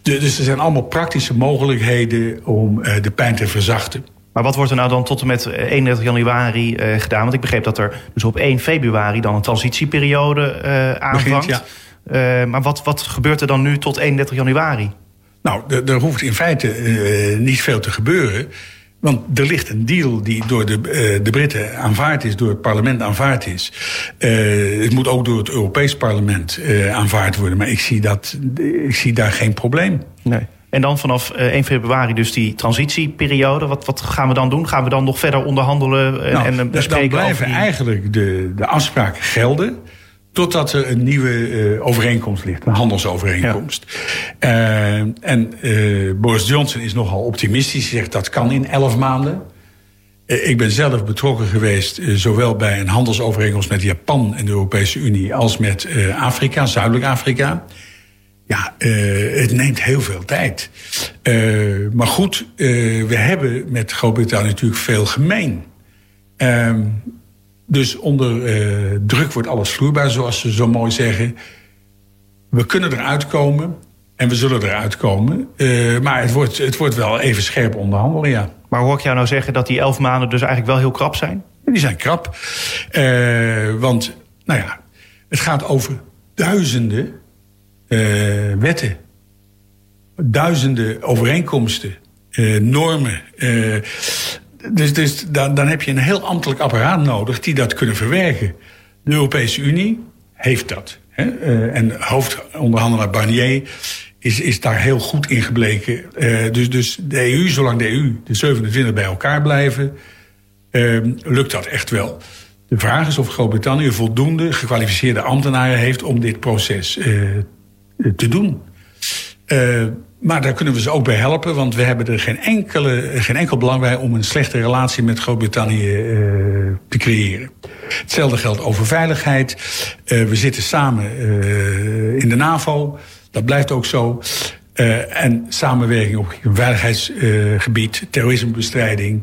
Dus er zijn allemaal praktische mogelijkheden om de pijn te verzachten. Maar wat wordt er nou dan tot en met 31 eh, januari uh, gedaan? Want ik begreep dat er dus op 1 februari dan een transitieperiode uh, aanvangt. Begint, ja. uh, maar wat, wat gebeurt er dan nu tot 31 januari? Nou, er hoeft in feite niet veel te gebeuren. Want er ligt een deal die door de, de Britten aanvaard is, door het parlement aanvaard is. het moet ook door het Europees parlement aanvaard worden. Maar ik zie, dat, ik zie daar geen probleem. Nee. En dan vanaf 1 eh, februari dus die transitieperiode. Wat, wat gaan we dan doen? Gaan we dan nog verder onderhandelen en, nou, en bespreken? Dan blijven eigenlijk de, de afspraken gelden. Totdat er een nieuwe uh, overeenkomst ligt, een handelsovereenkomst. Ja. Uh, en uh, Boris Johnson is nogal optimistisch. Hij zegt dat kan in elf maanden. ik ben zelf betrokken geweest, zowel bij een handelsovereenkomst met Japan en de Europese Unie, als met Afrika, Zuidelijk Afrika. Ja, uh, het neemt heel veel tijd. Uh, maar goed, uh, we hebben met Groot-Brittannië natuurlijk veel gemeen. Ehm, dus onder druk wordt alles vloeibaar, zoals ze zo mooi zeggen. We kunnen eruit komen. En we zullen eruit komen. maar het wordt, het wordt wel even scherp onderhandelen, ja. Maar hoor ik jou nou zeggen dat die elf maanden dus eigenlijk wel heel krap zijn? Die zijn krap. want, nou ja, het gaat over duizenden wetten. Duizenden overeenkomsten, normen. dus dus dan, heb je een heel ambtelijk apparaat nodig die dat kunnen verwerken. De Europese Unie heeft dat. Hè? Uh, en hoofdonderhandelaar Barnier is, is daar heel goed in gebleken. Uh, dus, dus de EU, zolang de EU, de 27 bij elkaar blijven, uh, lukt dat echt wel. De vraag is of Groot-Brittannië voldoende gekwalificeerde ambtenaren heeft om dit proces te doen. maar daar kunnen we ze ook bij helpen, want we hebben er geen, enkele, geen enkel belang bij om een slechte relatie met Groot-Brittannië te creëren. Hetzelfde geldt over veiligheid. Uh, we zitten samen in de NAVO. Dat blijft ook zo. En samenwerking op veiligheidsgebied, terrorismebestrijding.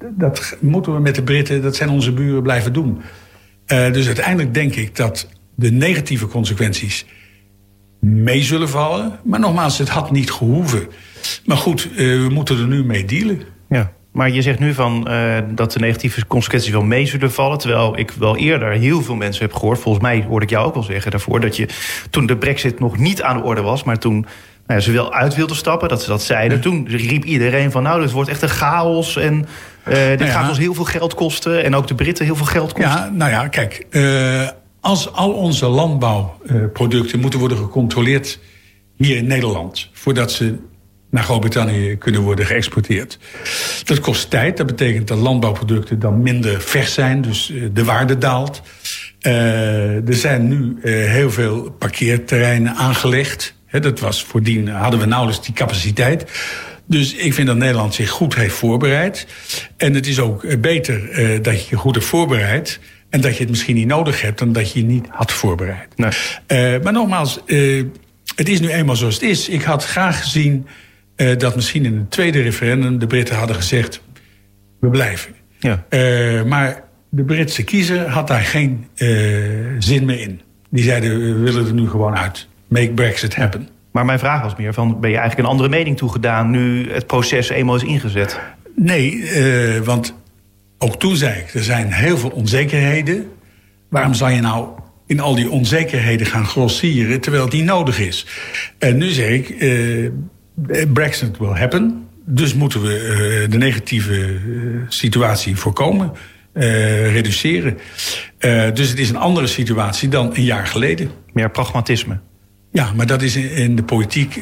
Dat moeten we met de Britten, dat zijn onze buren, blijven doen. dus uiteindelijk denk ik dat de negatieve consequenties mee zullen vallen. Maar nogmaals, het had niet gehoeven. Maar goed, we moeten er nu mee dealen. Ja. Maar je zegt nu van, uh, dat de negatieve consequenties wel mee zullen vallen. Terwijl ik wel eerder heel veel mensen heb gehoord. Volgens mij hoorde ik jou ook wel zeggen daarvoor. Dat je toen de brexit nog niet aan de orde was. Maar toen nou ja, ze wel uit wilden stappen, dat ze dat zeiden. Toen riep iedereen van nou, dit wordt echt een chaos. En uh, dit nou ja, gaat ons heel veel geld kosten. En ook de Britten heel veel geld kosten. Ja, nou ja, kijk. Als al onze landbouwproducten moeten worden gecontroleerd hier in Nederland. Voordat ze naar Groot-Brittannië kunnen worden geëxporteerd. Dat kost tijd. Dat betekent dat landbouwproducten dan minder vers zijn, dus eh, de waarde daalt. Uh, er zijn nu uh, heel veel parkeerterreinen aangelegd. Dat was voordien hadden we nauwelijks die capaciteit. Dus ik vind dat Nederland zich goed heeft voorbereid. En het is ook beter dat je je goed hebt voorbereid. En dat je het misschien niet nodig hebt dan dat je je niet had voorbereid. Nee. maar nogmaals, het is nu eenmaal zoals het is. Ik had graag gezien uh, dat misschien in het tweede referendum de Britten hadden gezegd: we blijven. Ja. Maar de Britse kiezer had daar geen zin meer in. Die zeiden: we willen er nu gewoon uit. Make Brexit happen. Maar mijn vraag was meer: van, ben je eigenlijk een andere mening toegedaan nu het proces eenmaal is ingezet? Nee, want ook toen zei ik: er zijn heel veel onzekerheden. Waarom zou je nou in al die onzekerheden gaan grossieren terwijl die nodig is? En nu zeg ik Brexit will happen. Dus moeten we uh, de negatieve uh, situatie voorkomen, uh, reduceren. dus het is een andere situatie dan een jaar geleden. Meer pragmatisme. Ja, maar dat is in de politiek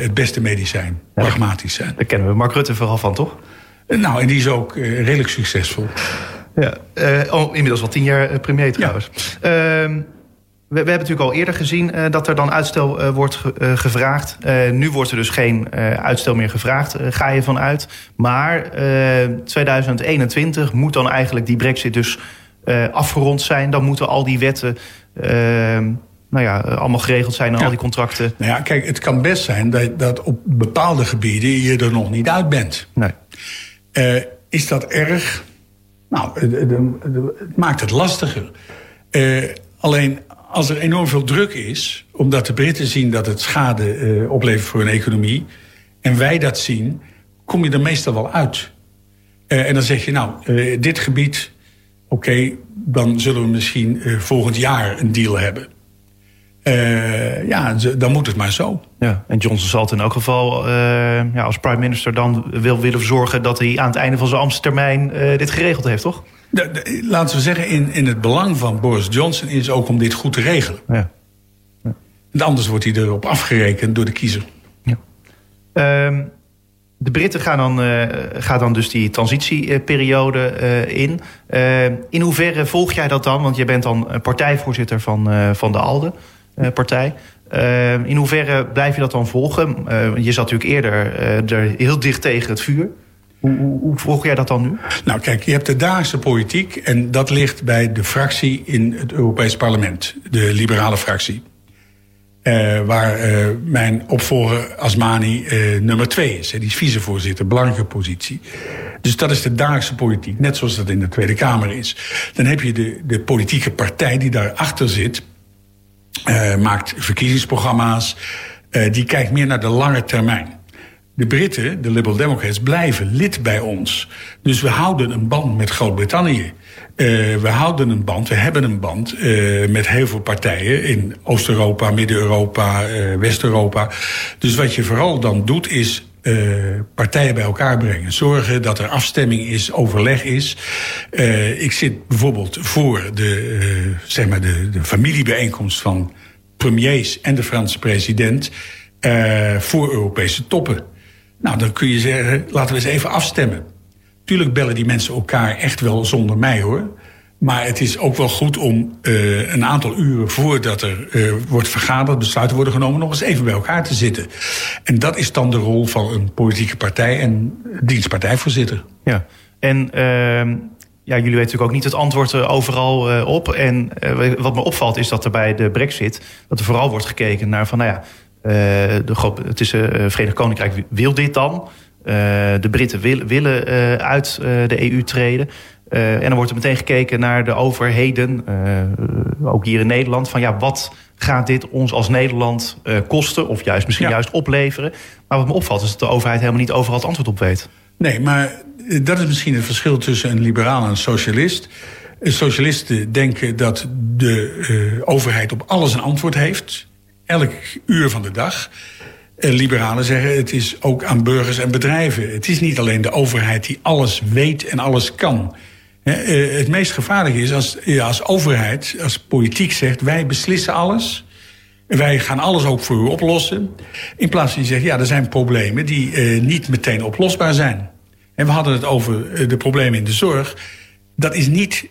het beste medicijn. Ja, pragmatisch zijn. Daar kennen we Mark Rutte vooral van, toch? Nou, en die is ook redelijk succesvol. Ja, oh, inmiddels al tien jaar premier trouwens. Ja. Ehm, we, we, hebben natuurlijk al eerder gezien uh, dat er dan uitstel uh, wordt ge, uh, gevraagd. nu wordt er dus geen uitstel meer gevraagd, ga je vanuit. Maar 2021 moet dan eigenlijk die brexit dus afgerond zijn. Dan moeten al die wetten nou ja, allemaal geregeld zijn en ja. al die contracten. Nou ja, kijk, het kan best zijn dat, dat op bepaalde gebieden je er nog niet uit bent. Nee. Is dat erg? Nou, het maakt het lastiger. alleen als er enorm veel druk is, omdat de Britten zien dat het schade uh, oplevert voor hun economie, en wij dat zien, kom je er meestal wel uit. Uh, en dan zeg je, nou, uh, dit gebied, oké, dan zullen we misschien volgend jaar een deal hebben. Ja, dan moet het maar zo. Ja, en Johnson zal het in elk geval ja, als prime minister dan wil willen zorgen dat hij aan het einde van zijn ambtstermijn dit geregeld heeft, toch? De, de, laten we zeggen, in, in het belang van Boris Johnson is ook om dit goed te regelen. Ja. ja. En anders wordt hij erop afgerekend door de kiezer. Ja. Um, de Britten gaan dan, uh, gaan dan dus die transitieperiode uh, in. Uh, in hoeverre volg jij dat dan? Want je bent dan partijvoorzitter van, van de ALDE-partij. in hoeverre blijf je dat dan volgen? je zat natuurlijk eerder er heel dicht tegen het vuur. Hoe, hoe, hoe volg jij dat dan nu? Nou kijk, je hebt de dagelijkse politiek... en dat ligt bij de fractie in het Europees Parlement. De liberale fractie. Waar mijn opvolger Asmani nummer twee is. Die is vicevoorzitter, belangrijke positie. Dus dat is de dagelijkse politiek, net zoals dat in de Tweede Kamer is. Dan heb je de, de politieke partij die daarachter zit... maakt verkiezingsprogramma's... die kijkt meer naar de lange termijn. De Britten, de Liberal Democrats, blijven lid bij ons. Dus we houden een band met Groot-Brittannië. Uh, we houden een band, we hebben een band uh, met heel veel partijen in Oost-Europa, Midden-Europa, uh, West-Europa. Dus wat je vooral dan doet is partijen bij elkaar brengen. Zorgen dat er afstemming is, overleg is. ik zit bijvoorbeeld voor de, zeg maar de, de familiebijeenkomst van premiers en de Franse president voor Europese toppen. Nou, dan kun je zeggen, laten we eens even afstemmen. Tuurlijk bellen die mensen elkaar echt wel zonder mij hoor. Maar het is ook wel goed om uh, een aantal uren voordat er uh, wordt vergaderd, besluiten worden genomen, nog eens even bij elkaar te zitten. En dat is dan de rol van een politieke partij en dienstpartijvoorzitter. Ja, en uh, ja, jullie weten natuurlijk ook niet het antwoord eh, overal op. En wat me opvalt is dat er bij de Brexit, dat er vooral wordt gekeken naar van, nou ja, de, het is Verenigd Koninkrijk wil dit dan. de Britten willen uit de EU treden. Uh, en dan wordt er meteen gekeken naar de overheden, uh, ook hier in Nederland, van ja, wat gaat dit ons als Nederland uh, kosten of juist misschien juist opleveren? Maar wat me opvalt is dat de overheid helemaal niet overal het antwoord op weet. Nee, maar dat is misschien het verschil tussen een liberaal en een socialist. Socialisten denken dat de overheid op alles een antwoord heeft, elk uur van de dag. Liberalen zeggen het is ook aan burgers en bedrijven. Het is niet alleen de overheid die alles weet en alles kan. Eh, het meest gevaarlijke is als je als overheid, als politiek zegt... wij beslissen alles, wij gaan alles ook voor u oplossen. In plaats van je zegt, ja, er zijn problemen die uh, niet meteen oplosbaar zijn. En we hadden het over eh, de problemen in de zorg. Dat is niet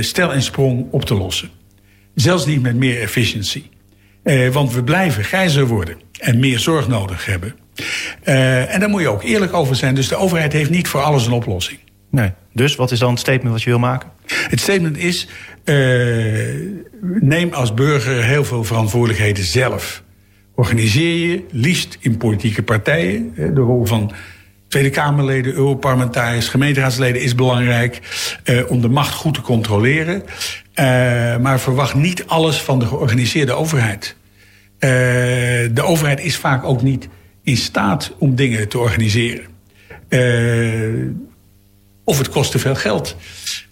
stel en sprong op te lossen. Zelfs niet met meer efficiency. Uh, want we blijven grijzer worden en meer zorg nodig hebben. en daar moet je ook eerlijk over zijn. Dus de overheid heeft niet voor alles een oplossing. Nee. Dus wat is dan het statement wat je wil maken? Het statement is: uh, neem als burger heel veel verantwoordelijkheden zelf. Organiseer je, liefst in politieke partijen. De rol van Tweede Kamerleden, Europarlementariërs, gemeenteraadsleden is belangrijk uh, om de macht goed te controleren. Maar verwacht niet alles van de georganiseerde overheid. de overheid is vaak ook niet in staat om dingen te organiseren. Of het kost te veel geld.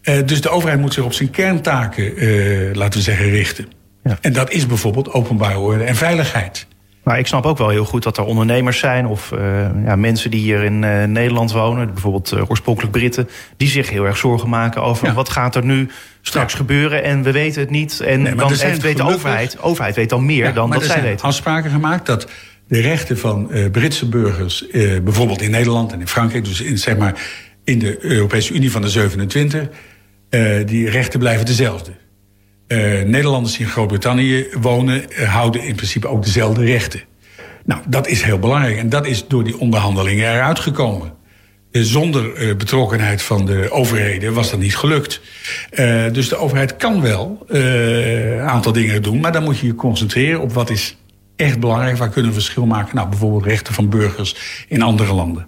Uh, dus de overheid moet zich op zijn kerntaken, uh, laten we zeggen, richten. Ja. En dat is bijvoorbeeld openbare orde en veiligheid. Maar ik snap ook wel heel goed dat er ondernemers zijn of uh, ja, mensen die hier in uh, Nederland wonen, bijvoorbeeld uh, oorspronkelijk Britten, die zich heel erg zorgen maken over ja. wat gaat er nu straks ja. gebeuren en we weten het niet. En nee, dan heeft weet de overheid, overheid weet dan meer dan dat zij weten. afspraken gemaakt dat de rechten van Britse burgers, bijvoorbeeld in Nederland en in Frankrijk, dus in zeg maar in de Europese Unie van de 27, uh, die rechten blijven dezelfde. Uh, Nederlanders die in Groot-Brittannië wonen, uh, houden in principe ook dezelfde rechten. Nou, dat is heel belangrijk en dat is door die onderhandelingen eruit gekomen. Zonder betrokkenheid van de overheden was dat niet gelukt. dus de overheid kan wel een aantal dingen doen, maar dan moet je je concentreren op wat is echt belangrijk. Waar kunnen we verschil maken? Nou, bijvoorbeeld rechten van burgers in andere landen.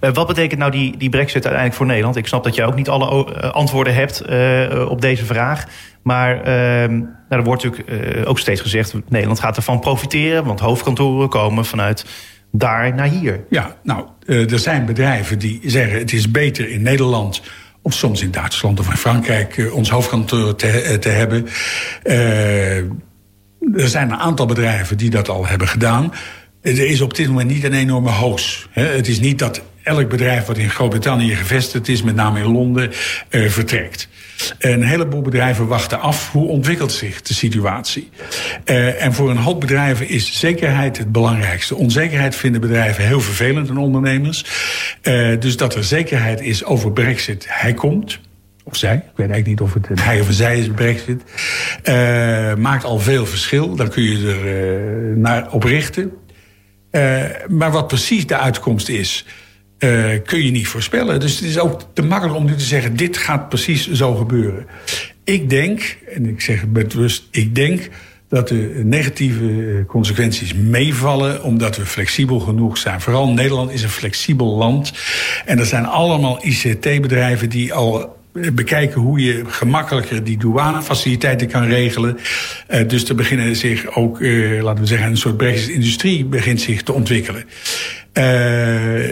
Uh, wat betekent nou die, die brexit uiteindelijk voor Nederland? Ik snap dat jij ook niet alle uh, antwoorden hebt uh, op deze vraag. Maar ehm, nou, er wordt natuurlijk ook steeds gezegd... Nederland gaat ervan profiteren, want hoofdkantoren komen vanuit daar naar hier. Ja, nou, er zijn bedrijven die zeggen... het is beter in Nederland of soms in Duitsland of in Frankrijk... ons hoofdkantoor te, te hebben... er zijn een aantal bedrijven die dat al hebben gedaan. Er is op dit moment niet een enorme hoos. Het is niet dat elk bedrijf wat in Groot-Brittannië gevestigd is, met name in Londen, uh, vertrekt. Een heleboel bedrijven wachten af hoe ontwikkelt zich de situatie. Uh, en voor een hoop bedrijven is zekerheid het belangrijkste. Onzekerheid vinden bedrijven heel vervelend en ondernemers. Uh, dus dat er zekerheid is over Brexit, hij komt of zij, ik weet eigenlijk niet of het hij of zij is, Brexit, maakt al veel verschil. Dan kun je er naar op richten. Uh, maar wat precies de uitkomst is, uh, kun je niet voorspellen. Dus het is ook te makkelijk om nu te zeggen: dit gaat precies zo gebeuren. Ik denk, en ik zeg het met rust, ik denk dat de negatieve consequenties meevallen omdat we flexibel genoeg zijn. Vooral Nederland is een flexibel land. En er zijn allemaal ICT-bedrijven die al bekijken hoe je gemakkelijker die douanefaciliteiten kan regelen. Uh, dus er beginnen zich ook, uh, laten we zeggen, een soort Brexit-industrie begint zich te ontwikkelen. Uh,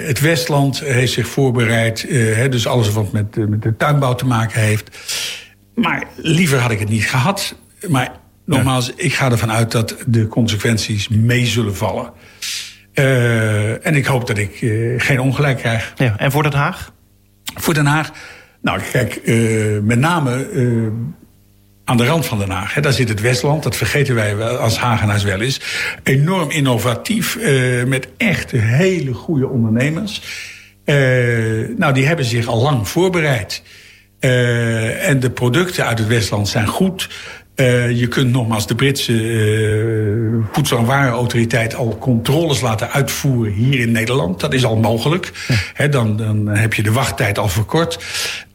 het Westland heeft zich voorbereid, hè, dus alles wat met, met de tuinbouw te maken heeft. Maar liever had ik het niet gehad. Maar nogmaals, ik ga ervan uit dat de consequenties mee zullen vallen. en ik hoop dat ik geen ongelijk krijg. Ja, en voor Den Haag? Voor Den Haag nou, kijk, uh, met name uh, aan de rand van Den Haag. Hè, daar zit het Westland, dat vergeten wij als Hagenaars wel eens. Enorm innovatief, uh, met echt hele goede ondernemers. nou, die hebben zich al lang voorbereid. en de producten uit het Westland zijn goed. Uh, je kunt nogmaals de Britse uh, voedsel- en warenautoriteit al controles laten uitvoeren hier in Nederland. Dat is al mogelijk. Ja. dan, dan heb je de wachttijd al verkort.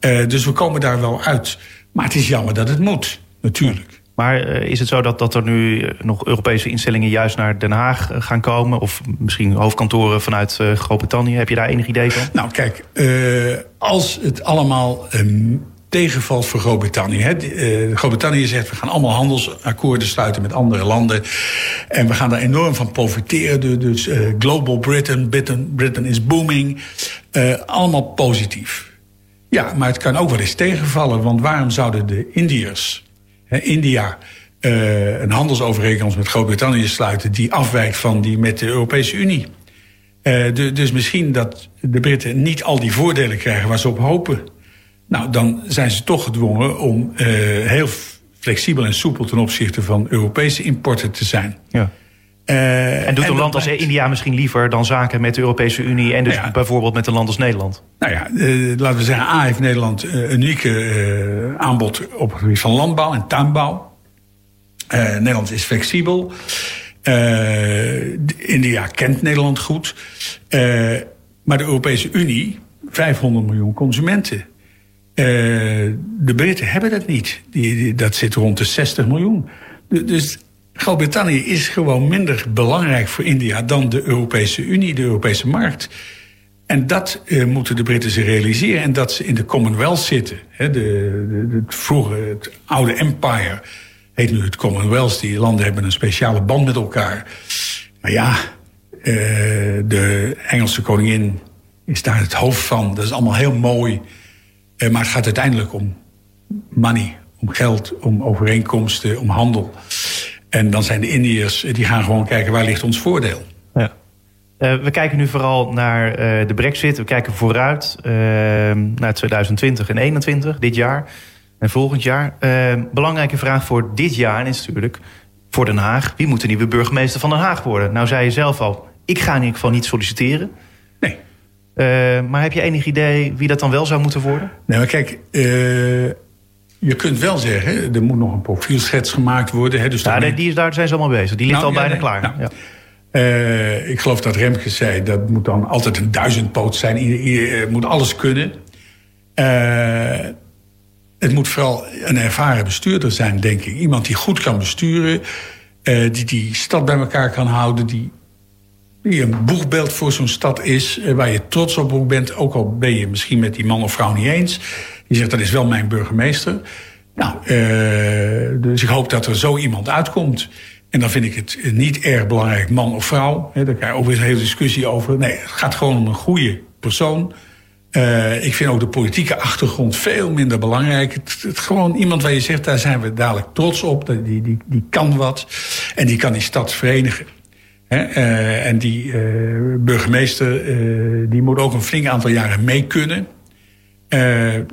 Uh, dus we komen daar wel uit. Maar het is jammer dat het moet, natuurlijk. Maar is het zo dat, dat er nu nog Europese instellingen juist naar Den Haag gaan komen? Of misschien hoofdkantoren vanuit Groot-Brittannië? Heb je daar enig idee van? Nou, kijk, als het allemaal tegenvalt voor Groot-Brittannië. Uh, Groot-Brittannië zegt we gaan allemaal handelsakkoorden sluiten met andere landen. En we gaan daar enorm van profiteren. Dus uh, Global Britain, Britain, is booming. Uh, allemaal positief. Ja, maar het kan ook wel eens tegenvallen. Want waarom zouden de Indiërs, India, een handelsovereenkomst met Groot-Brittannië sluiten... die afwijkt van die met de Europese Unie? Dus misschien dat de Britten niet al die voordelen krijgen waar ze op hopen... Nou, dan zijn ze toch gedwongen om uh, heel flexibel en soepel ten opzichte van Europese importen te zijn. Ja. Uh, en doet een land als India misschien liever dan zaken met de Europese Unie en dus nou bijvoorbeeld met een land als Nederland? Nou ja, uh, laten we zeggen, A heeft Nederland een unieke aanbod op het gebied van landbouw en tuinbouw. Nederland is flexibel. India kent Nederland goed. maar de Europese Unie, 500 miljoen consumenten. Uh, de Britten hebben dat niet. Die, dat zit rond de 60 miljoen. Dus Groot-Brittannië is gewoon minder belangrijk voor India dan de Europese Unie, de Europese markt. En dat uh, moeten de Britten zich realiseren. En dat ze in de Commonwealth zitten. Hè, de, vroeger, het oude empire heet nu het Commonwealth. Die landen hebben een speciale band met elkaar. Maar ja, uh, de Engelse koningin is daar het hoofd van. Dat is allemaal heel mooi. Eh, maar het gaat uiteindelijk om money, om geld, om overeenkomsten, om handel. En dan zijn de Indiërs, eh, die gaan gewoon kijken waar ligt ons voordeel. Ja. Uh, we kijken nu vooral naar de brexit. We kijken vooruit naar 2020 en 2021, dit jaar en volgend jaar. belangrijke vraag voor dit jaar is natuurlijk voor Den Haag. Wie moet de nieuwe burgemeester van Den Haag worden? Nou zei je zelf al, ik ga in ieder geval niet solliciteren. Uh, maar heb je enig idee wie dat dan wel zou moeten worden? Nee, maar kijk, uh, je kunt wel zeggen, er moet nog een profielschets gemaakt worden. Hè, dus ja, nee, die is, daar zijn ze allemaal bezig. Die ligt nou, al bijna klaar. Nou, ja. Uh, ik geloof dat Remke zei, dat moet dan altijd een duizendpoot zijn. Je, moet alles kunnen. het moet vooral een ervaren bestuurder zijn, denk ik. Iemand die goed kan besturen. die die stad bij elkaar kan houden. Die die een boegbeeld voor zo'n stad is, eh, waar je trots op bent, ook al ben je misschien met die man of vrouw niet eens. Die zegt dat is wel mijn burgemeester. Nou, uh, dus ik hoop dat er zo iemand uitkomt. En dan vind ik het niet erg belangrijk, man of vrouw. Daar krijg je ook weer een hele discussie over. Nee, het gaat gewoon om een goede persoon. Ik vind ook de politieke achtergrond veel minder belangrijk. Het, gewoon iemand waar je zegt, daar zijn we dadelijk trots op. Die, die, die kan wat. En die kan die stad verenigen. Uh, en die uh, burgemeester uh, die moet ook een flink aantal jaren mee kunnen.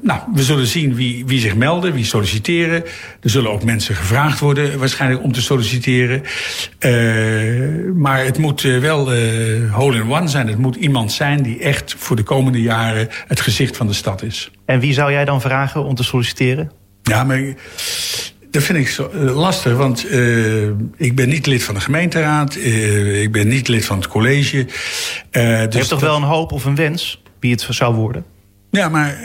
nou, we zullen zien wie, wie zich melden, wie solliciteren. Er zullen ook mensen gevraagd worden waarschijnlijk om te solliciteren. maar het moet wel hole in one zijn. Het moet iemand zijn die echt voor de komende jaren het gezicht van de stad is. En wie zou jij dan vragen om te solliciteren? Ja, maar dat vind ik zo uh, lastig, want uh, ik ben niet lid van de gemeenteraad. Uh, ik ben niet lid van het college. dus Je hebt toch wel een hoop of een wens wie het zou worden? Ja, maar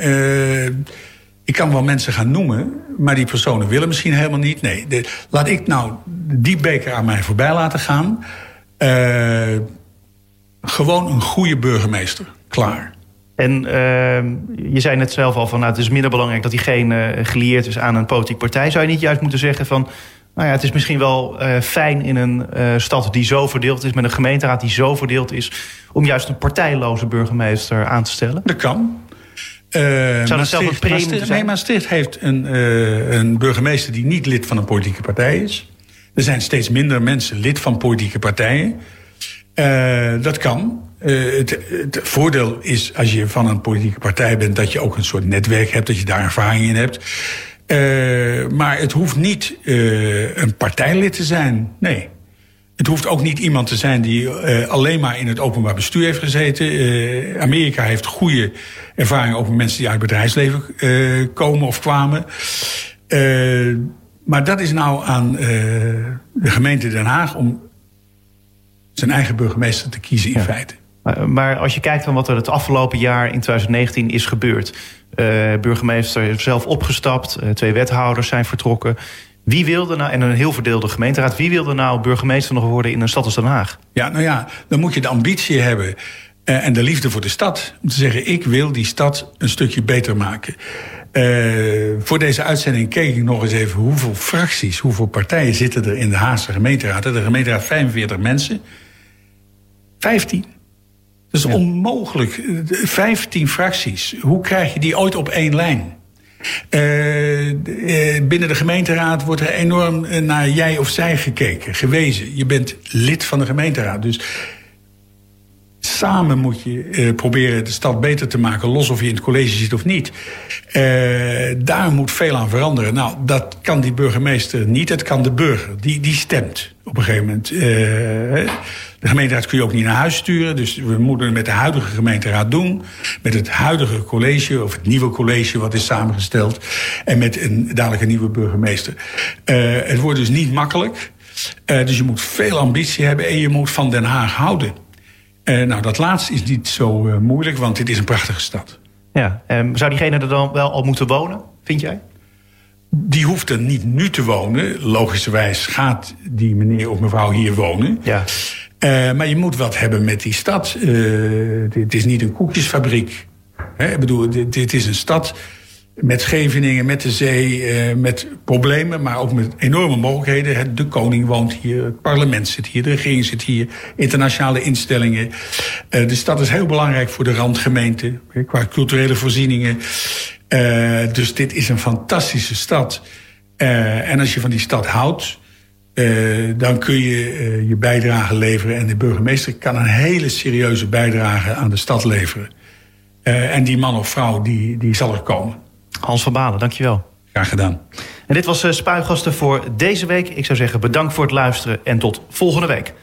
ik kan wel mensen gaan noemen, maar die personen willen misschien helemaal niet. Nee, de, laat ik nou die beker aan mij voorbij laten gaan. gewoon een goede burgemeester. Klaar. En ehm, je zei net zelf al van nou, het is minder belangrijk dat diegene gelieerd is aan een politieke partij. Zou je niet juist moeten zeggen van nou ja, het is misschien wel uh, fijn in een uh, stad die zo verdeeld is, met een gemeenteraad die zo verdeeld is, om juist een partijloze burgemeester aan te stellen? Dat kan. Uh, Zou dat zelf een premie zijn? Nee, Maastricht heeft een, een burgemeester die niet lid van een politieke partij is. Er zijn steeds minder mensen lid van politieke partijen. dat kan. Het, het, voordeel is als je van een politieke partij bent... dat je ook een soort netwerk hebt, dat je daar ervaring in hebt. Uh, maar het hoeft niet uh, een partijlid te zijn. Nee. Het hoeft ook niet iemand te zijn die uh, alleen maar in het openbaar bestuur heeft gezeten. Amerika heeft goede ervaringen over mensen die uit het bedrijfsleven komen of kwamen. maar dat is nou aan de gemeente Den Haag om zijn eigen burgemeester te kiezen in feite. Maar, als je kijkt van wat er het afgelopen jaar in 2019 is gebeurd. Uh, burgemeester zelf opgestapt, uh, twee wethouders zijn vertrokken. Wie wilde nou, en een heel verdeelde gemeenteraad, wie wilde nou burgemeester nog worden in een stad als Den Haag? Ja, nou ja, dan moet je de ambitie hebben uh, en de liefde voor de stad. Om te zeggen, ik wil die stad een stukje beter maken. voor deze uitzending keek ik nog eens even hoeveel fracties, hoeveel partijen zitten er in de Haagse gemeenteraad. De gemeenteraad 45 mensen. 15 dat is ja. onmogelijk. Vijftien fracties. Hoe krijg je die ooit op één lijn? Uh, binnen de gemeenteraad wordt er enorm naar jij of zij gekeken, gewezen. Je bent lid van de gemeenteraad. Dus samen moet je uh, proberen de stad beter te maken, los of je in het college zit of niet. Daar moet veel aan veranderen. Nou, dat kan die burgemeester niet, het kan de burger. Die, die stemt op een gegeven moment. De gemeenteraad kun je ook niet naar huis sturen. Dus we moeten het met de huidige gemeenteraad doen. Met het huidige college, of het nieuwe college wat is samengesteld. En met een dadelijk een nieuwe burgemeester. Uh, het wordt dus niet makkelijk. Uh, dus je moet veel ambitie hebben en je moet van Den Haag houden. Uh, nou, dat laatste is niet zo moeilijk, want dit is een prachtige stad. Ja, um, zou diegene er dan wel al moeten wonen, vind jij? Die hoeft er niet nu te wonen. Logischerwijs gaat die meneer of mevrouw hier wonen. Ja. Uh, maar je moet wat hebben met die stad. Uh, dit is niet een koekjesfabriek. Hè? Ik bedoel, dit, is een stad met Scheveningen, met de zee, uh, met problemen, maar ook met enorme mogelijkheden. De koning woont hier, het parlement zit hier, de regering zit hier, internationale instellingen. de stad is heel belangrijk voor de randgemeente, qua culturele voorzieningen. dus dit is een fantastische stad. en als je van die stad houdt, uh, dan kun je uh, je bijdrage leveren. En de burgemeester kan een hele serieuze bijdrage aan de stad leveren. Uh, en die man of vrouw, die, die zal er komen. Hans van Balen, dankjewel. Graag gedaan. En dit was Spuigasten voor deze week. Ik zou zeggen bedankt voor het luisteren en tot volgende week.